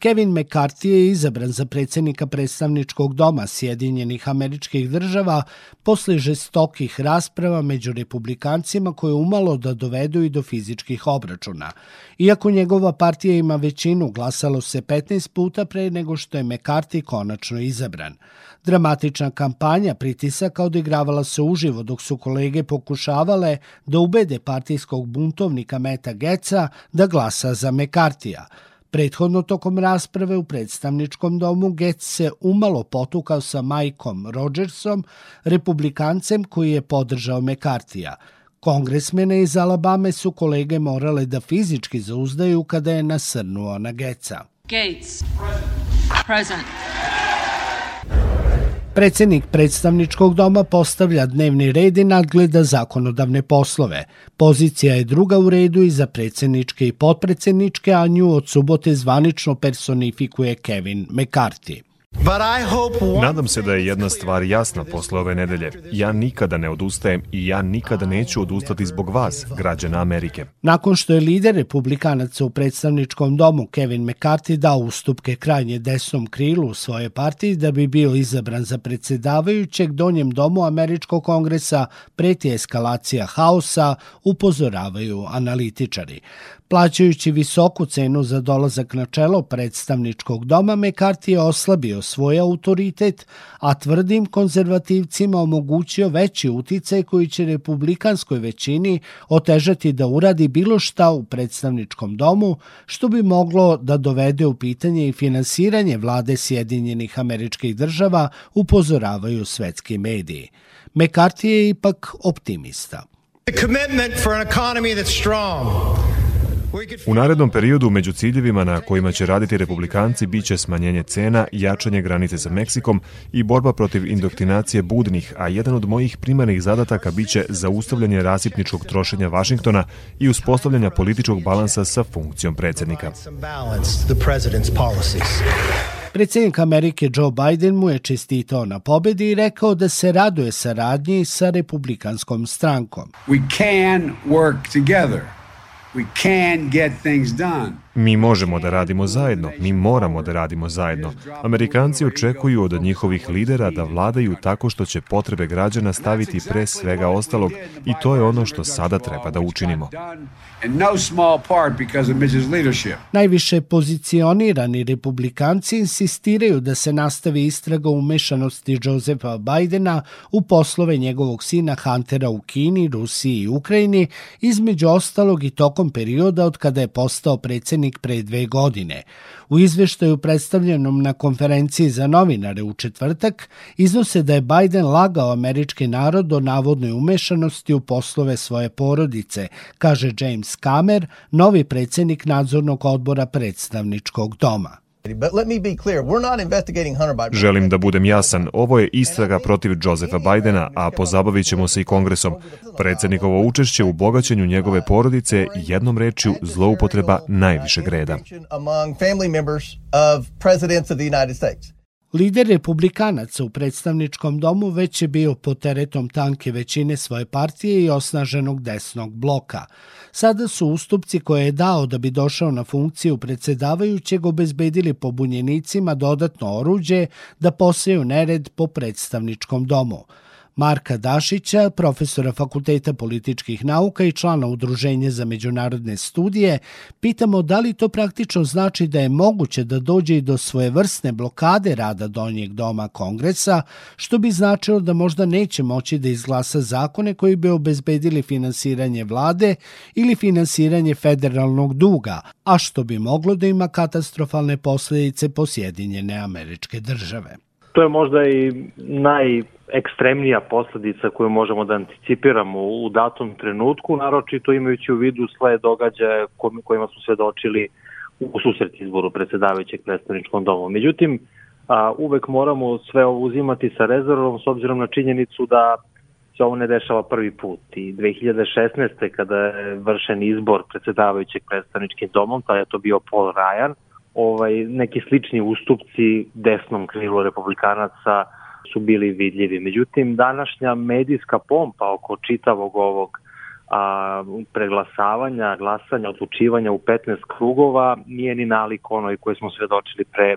Kevin McCarthy je izabran za predsednika predstavničkog doma Sjedinjenih američkih država posle žestokih rasprava među republikancima koje umalo da dovedu i do fizičkih obračuna. Iako njegova partija ima većinu, glasalo se 15 puta pre nego što je McCarthy konačno izabran. Dramatična kampanja pritisaka odigravala se uživo dok su kolege pokušavale da ubede partijskog buntovnika Meta Geca da glasa za Mekartija. Prethodno tokom rasprave u predstavničkom domu Getz se umalo potukao sa Majkom Rodgersom, republikancem koji je podržao Mekartija. Kongresmene iz Alabame su kolege morale da fizički zauzdaju kada je nasrnuo na Geca. Gates. Present. Present. Predsednik predstavničkog doma postavlja dnevni red i nadgleda zakonodavne poslove. Pozicija je druga u redu i za predsedničke i potpredsedničke, a nju od subote zvanično personifikuje Kevin McCarthy. Nadam se da je jedna stvar jasna posle ove nedelje. Ja nikada ne odustajem i ja nikada neću odustati zbog vas, građana Amerike. Nakon što je lider republikanaca u predstavničkom domu Kevin McCarthy dao ustupke krajnje desnom krilu u svoje partiji da bi bio izabran za predsedavajućeg donjem domu Američkog kongresa preti eskalacija haosa, upozoravaju analitičari. Plaćajući visoku cenu za dolazak na čelo predstavničkog doma, McCarthy je oslabio svoj autoritet, a tvrdim konzervativcima omogućio veći uticaj koji će republikanskoj većini otežati da uradi bilo šta u predstavničkom domu, što bi moglo da dovede u pitanje i finansiranje vlade Sjedinjenih američkih država, upozoravaju svetski mediji. McCarthy je ipak optimista. The commitment for an economy that's strong U narednom periodu među ciljevima na kojima će raditi republikanci biće smanjenje cena, jačanje granice sa Meksikom i borba protiv indoktrinacije budnih, a jedan od mojih primarnih zadataka biće zaustavljanje rasipničkog trošenja Vašingtona i uspostavljanja političkog balansa sa funkcijom predsednika. Predsednik Amerike Joe Biden mu je čestitao na pobedi i rekao da se raduje saradnji sa republikanskom strankom. We can work together. We can get things done. Mi možemo da radimo zajedno, mi moramo da radimo zajedno. Amerikanci očekuju od njihovih lidera da vladaju tako što će potrebe građana staviti pre svega ostalog i to je ono što sada treba da učinimo. Najviše pozicionirani republikanci insistiraju da se nastavi istraga umešanosti Josefa Bidena u poslove njegovog sina Huntera u Kini, Rusiji i Ukrajini, između ostalog i tokom perioda od kada je postao predsednik predsjednik pre dve godine. U izveštaju predstavljenom na konferenciji za novinare u četvrtak iznose da je Biden lagao američki narod o navodnoj umešanosti u poslove svoje porodice, kaže James Kamer, novi predsednik nadzornog odbora predstavničkog doma. Želim da budem jasan, ovo je istraga protiv Josefa Bidena, a pozabavit ćemo se i kongresom. Predsednikovo učešće u bogaćenju njegove porodice jednom rečju zloupotreba najvišeg reda. Lider republikanaca u predstavničkom domu već je bio pod teretom tanke većine svoje partije i osnaženog desnog bloka. Sada su ustupci koje je dao da bi došao na funkciju predsedavajućeg obezbedili pobunjenicima dodatno oruđe da poseju nered po predstavničkom domu. Marka Dašića, profesora Fakulteta političkih nauka i člana Udruženja za međunarodne studije, pitamo da li to praktično znači da je moguće da dođe i do svojevrsne blokade rada Donjeg doma Kongresa, što bi značilo da možda neće moći da izglasa zakone koji bi obezbedili finansiranje vlade ili finansiranje federalnog duga, a što bi moglo da ima katastrofalne posledice po Sjedinjene američke države. To je možda i naj ekstremnija posledica koju možemo da anticipiramo u datom trenutku, naročito imajući u vidu sve događaje kojima smo svedočili u susret izboru predsedavajućeg predstavničkom domu. Međutim, a, uvek moramo sve ovo uzimati sa rezervom s obzirom na činjenicu da se ovo ne dešava prvi put. I 2016. kada je vršen izbor predsedavajućeg predstavničkim domom, tada je to bio Paul Ryan, ovaj, neki slični ustupci desnom krilu republikanaca su bili vidljivi. Međutim, današnja medijska pompa oko čitavog ovog a, preglasavanja, glasanja, odlučivanja u 15 krugova nije ni nalik onoj koje smo svedočili pre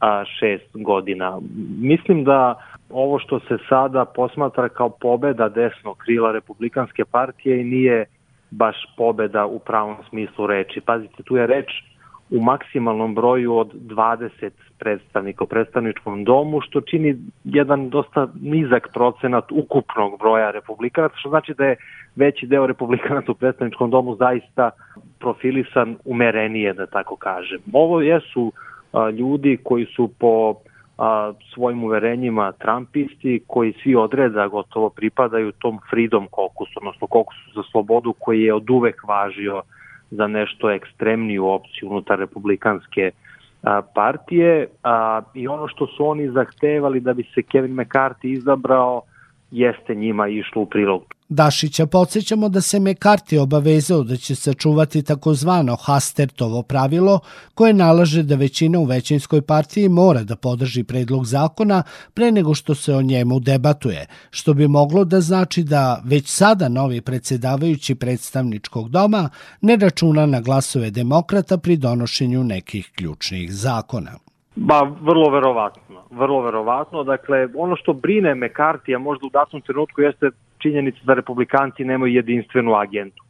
a, šest godina. Mislim da ovo što se sada posmatra kao pobeda desnog krila Republikanske partije nije baš pobeda u pravom smislu reči. Pazite, tu je reč u maksimalnom broju od 20 predstavnika u predstavničkom domu, što čini jedan dosta nizak procenat ukupnog broja republikanaca, što znači da je veći deo republikanaca u predstavničkom domu zaista profilisan umerenije, da tako kažem. Ovo jesu a, ljudi koji su po a, svojim uverenjima Trumpisti, koji svi odreda gotovo pripadaju tom freedom kokusu, odnosno kokusu za slobodu koji je od uvek važio za nešto ekstremniju opciju unutar republikanske a, partije a, i ono što su oni zahtevali da bi se Kevin McCarthy izabrao jeste njima išlo u prilog. Dašića podsjećamo da se Mekarti obavezao da će sačuvati takozvano Hastertovo pravilo koje nalaže da većina u većinskoj partiji mora da podrži predlog zakona pre nego što se o njemu debatuje, što bi moglo da znači da već sada novi predsedavajući predstavničkog doma ne računa na glasove demokrata pri donošenju nekih ključnih zakona. Ba, vrlo verovatno. Vrlo verovatno. Dakle, ono što brine Mekartija možda u datom trenutku jeste činjenica da republikanci nemaju jedinstvenu agentu.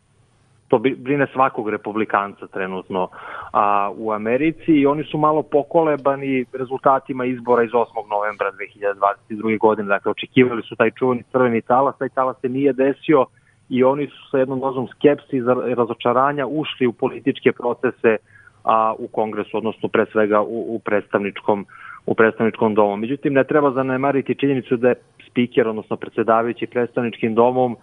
To brine svakog republikanca trenutno a, u Americi i oni su malo pokolebani rezultatima izbora iz 8. novembra 2022. godine. Dakle, očekivali su taj čuveni crveni talas, taj talas se nije desio i oni su sa jednom dozom skepsi i razočaranja ušli u političke procese a, u kongresu, odnosno pre svega u, u predstavničkom u predstavničkom domu. Međutim, ne treba zanemariti činjenicu da je spiker, odnosno predsedavajući predstavničkim domom,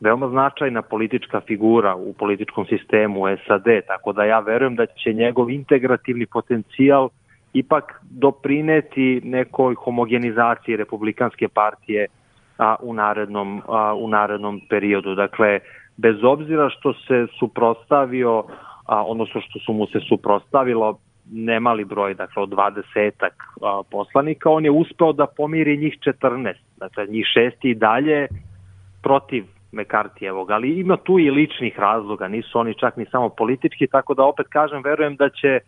veoma značajna politička figura u političkom sistemu SAD, tako da ja verujem da će njegov integrativni potencijal ipak doprineti nekoj homogenizaciji republikanske partije a, u, narednom, a, u narednom periodu. Dakle, bez obzira što se suprostavio a, odnosno što su mu se suprostavilo nemali broj, dakle od 20-ak poslanika, on je uspeo da pomiri njih 14, dakle njih šesti i dalje protiv Mekartijevog, ali ima tu i ličnih razloga, nisu oni čak ni samo politički, tako da opet kažem, verujem da će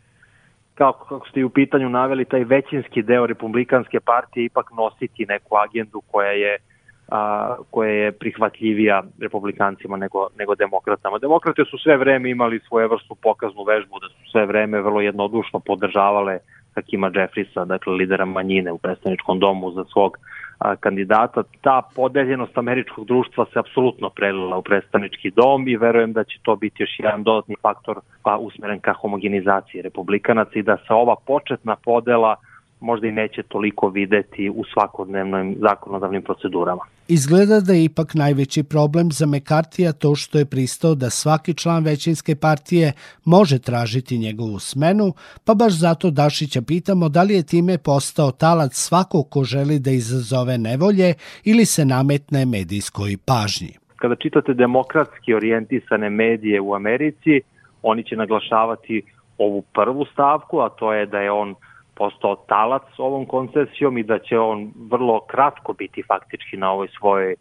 kako, kako ste i u pitanju naveli, taj većinski deo republikanske partije ipak nositi neku agendu koja je uh, a, koja je prihvatljivija republikancima nego, nego demokratama. Demokrate su sve vreme imali svoje vrstu pokaznu vežbu, da su sve vreme vrlo jednodušno podržavale Hakima Jeffrisa, dakle lidera manjine u predstavničkom domu za svog a, kandidata. Ta podeljenost američkog društva se apsolutno prelila u predstavnički dom i verujem da će to biti još jedan dodatni faktor pa usmeren ka homogenizaciji republikanaca i da se ova početna podela možda i neće toliko videti u svakodnevnim zakonodavnim procedurama. Izgleda da je ipak najveći problem za Mekartija to što je pristao da svaki član većinske partije može tražiti njegovu smenu, pa baš zato Dašića pitamo da li je time postao talac svako ko želi da izazove nevolje ili se nametne medijskoj pažnji. Kada čitate demokratski orijentisane medije u Americi, oni će naglašavati ovu prvu stavku, a to je da je on postao talac ovom koncesijom i da će on vrlo kratko biti faktički na ovoj svojoj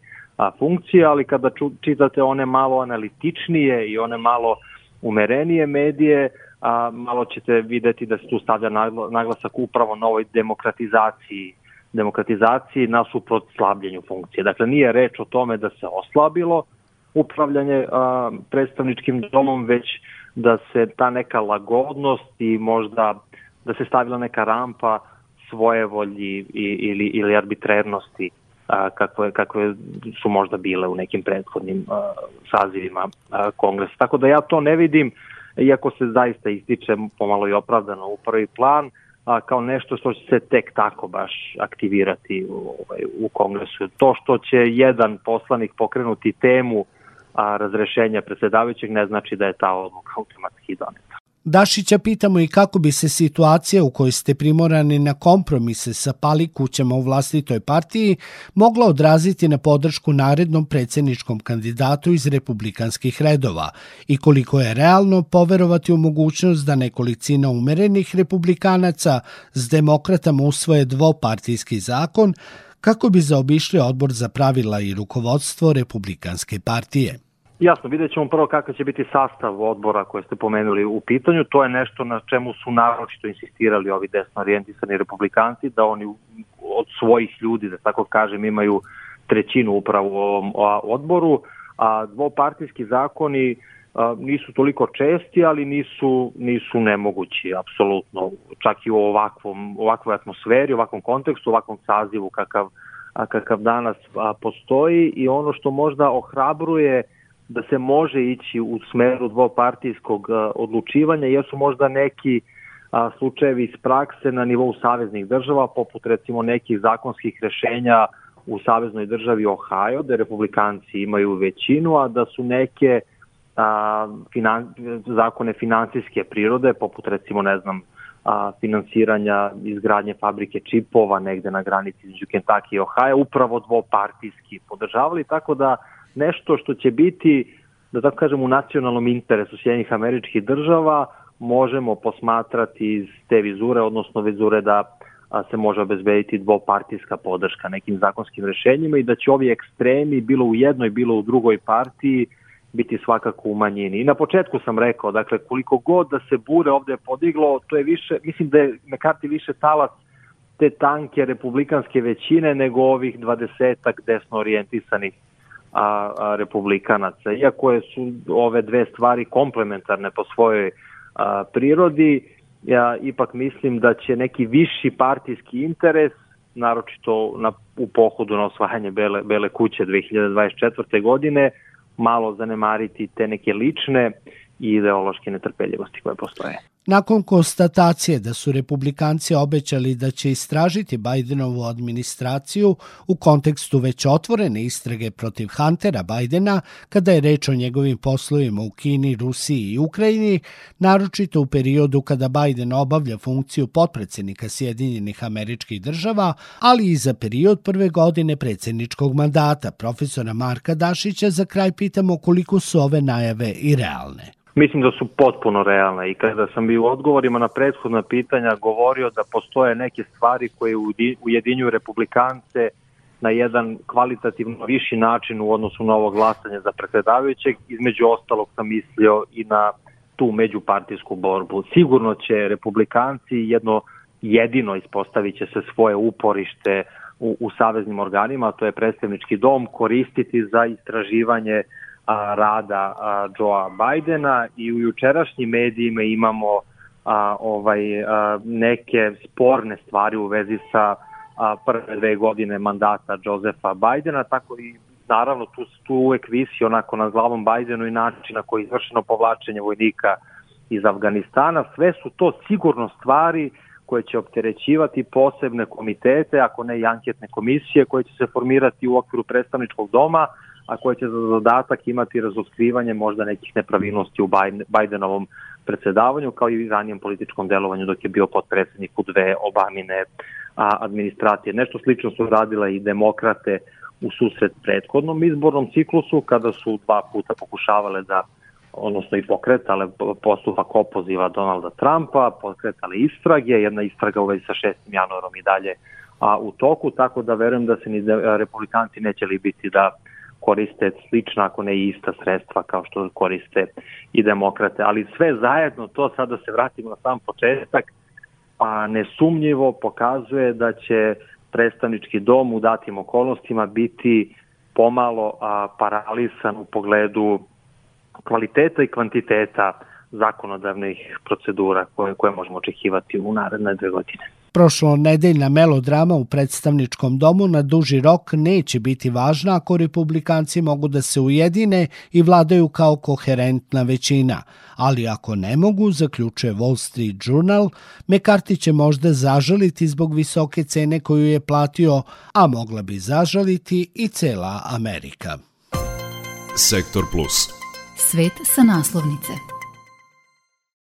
funkciji, ali kada ču, čitate one malo analitičnije i one malo umerenije medije, a, malo ćete videti da se tu stavlja naglasak upravo na ovoj demokratizaciji demokratizaciji nasuprot slabljenju funkcije. Dakle, nije reč o tome da se oslabilo upravljanje a, predstavničkim domom, već da se ta neka lagodnost i možda da se stavila neka rampa svoje volji ili, ili arbitrernosti a, kakve, kakve su možda bile u nekim prethodnim a, sazivima a, kongresa. Tako da ja to ne vidim, iako se zaista ističe pomalo i opravdano u prvi plan, a, kao nešto što će se tek tako baš aktivirati u, ovaj, u kongresu. To što će jedan poslanik pokrenuti temu a, razrešenja predsedavajućeg ne znači da je ta odluka automatski doneta. Dašića pitamo i kako bi se situacija u kojoj ste primorani na kompromise sa pali kućama u vlastitoj partiji mogla odraziti na podršku narednom predsjedničkom kandidatu iz republikanskih redova i koliko je realno poverovati u mogućnost da nekolicina umerenih republikanaca s demokratama usvoje dvopartijski zakon kako bi zaobišli odbor za pravila i rukovodstvo republikanske partije. Jasno, vidjet ćemo prvo kakav će biti sastav odbora koje ste pomenuli u pitanju. To je nešto na čemu su naročito insistirali ovi desno orijentisani republikanci, da oni od svojih ljudi, da tako kažem, imaju trećinu upravo u ovom odboru, a dvopartijski zakoni a, nisu toliko česti, ali nisu, nisu nemogući, apsolutno, čak i u ovakvom, ovakvoj atmosferi, ovakvom kontekstu, ovakvom sazivu kakav, a, kakav danas a, postoji i ono što možda ohrabruje da se može ići u smeru dvopartijskog odlučivanja, jer su možda neki a, slučajevi iz prakse na nivou saveznih država, poput recimo nekih zakonskih rešenja u saveznoj državi Ohio, da republikanci imaju većinu, a da su neke a, finan, zakone finansijske prirode, poput recimo, ne znam, a, finansiranja izgradnje fabrike čipova negde na granici između Kentucky i Ohio, upravo dvopartijski podržavali, tako da nešto što će biti, da tako kažem, u nacionalnom interesu Sjednjih američkih država, možemo posmatrati iz te vizure, odnosno vizure da se može obezbediti dvopartijska podrška nekim zakonskim rešenjima i da će ovi ekstremi, bilo u jednoj, bilo u drugoj partiji, biti svakako u manjini. I na početku sam rekao, dakle, koliko god da se bure ovde podiglo, to je više, mislim da je McCarthy više talac te tanke republikanske većine nego ovih dvadesetak desno orijentisanih a, a, republikanaca. Iako je su ove dve stvari komplementarne po svojoj a, prirodi, ja ipak mislim da će neki viši partijski interes, naročito na, u pohodu na osvajanje Bele, Bele kuće 2024. godine, malo zanemariti te neke lične i ideološke netrpeljivosti koje postoje. Nakon konstatacije da su republikanci obećali da će istražiti Bidenovu administraciju u kontekstu već otvorene istrage protiv Huntera Bidena kada je reč o njegovim poslovima u Kini, Rusiji i Ukrajini, naročito u periodu kada Biden obavlja funkciju potpredsednika Sjedinjenih američkih država, ali i za period prve godine predsedničkog mandata. Profesora Marka Dašića za kraj pitamo koliko su ove najave i realne. Mislim da su potpuno realne i kada sam bio u odgovorima na prethodna pitanja govorio da postoje neke stvari koje ujedinjuju republikance na jedan kvalitativno viši način u odnosu na ovo glasanje za predsedavajućeg, između ostalog sam mislio i na tu međupartijsku borbu. Sigurno će republikanci jedno jedino ispostavit će se svoje uporište u, u saveznim organima, to je predstavnički dom, koristiti za istraživanje a, rada a, Joea Bidena i u jučerašnjim medijima imamo a, ovaj a, neke sporne stvari u vezi sa a, prve dve godine mandata Josefa Bidena, tako i naravno tu, tu uvek visi onako nad glavom Bidenu i način na koji je izvršeno povlačenje vojnika iz Afganistana. Sve su to sigurno stvari koje će opterećivati posebne komitete, ako ne i anketne komisije koje će se formirati u okviru predstavničkog doma, a koje će za zadatak imati razotkrivanje možda nekih nepravilnosti u Bidenovom predsedavanju, kao i ranijem političkom delovanju dok je bio potpredsednik u dve Obamine administracije. Nešto slično su radile i demokrate u susret prethodnom izbornom ciklusu, kada su dva puta pokušavale da odnosno i pokretale postupak opoziva Donalda Trumpa, pokretale istrage, jedna istraga u vezi sa 6. januarom i dalje a, u toku, tako da verujem da se ni republikanci neće li biti da koriste slična, ako ne ista sredstva kao što koriste i demokrate. Ali sve zajedno, to sad da se vratimo na sam početak, pa nesumnjivo pokazuje da će predstavnički dom u datim okolnostima biti pomalo a, paralisan u pogledu kvaliteta i kvantiteta zakonodavnih procedura koje, koje možemo očekivati u naredne dve godine. Prošlo nedeljna melodrama u predstavničkom domu na duži rok neće biti važna ako republikanci mogu da se ujedine i vladaju kao koherentna većina, ali ako ne mogu, zaključuje Wall Street Journal, McCarthy će možda zažaliti zbog visoke cene koju je platio, a mogla bi zažaliti i cela Amerika. Sektor Plus. Svet sa naslovnice.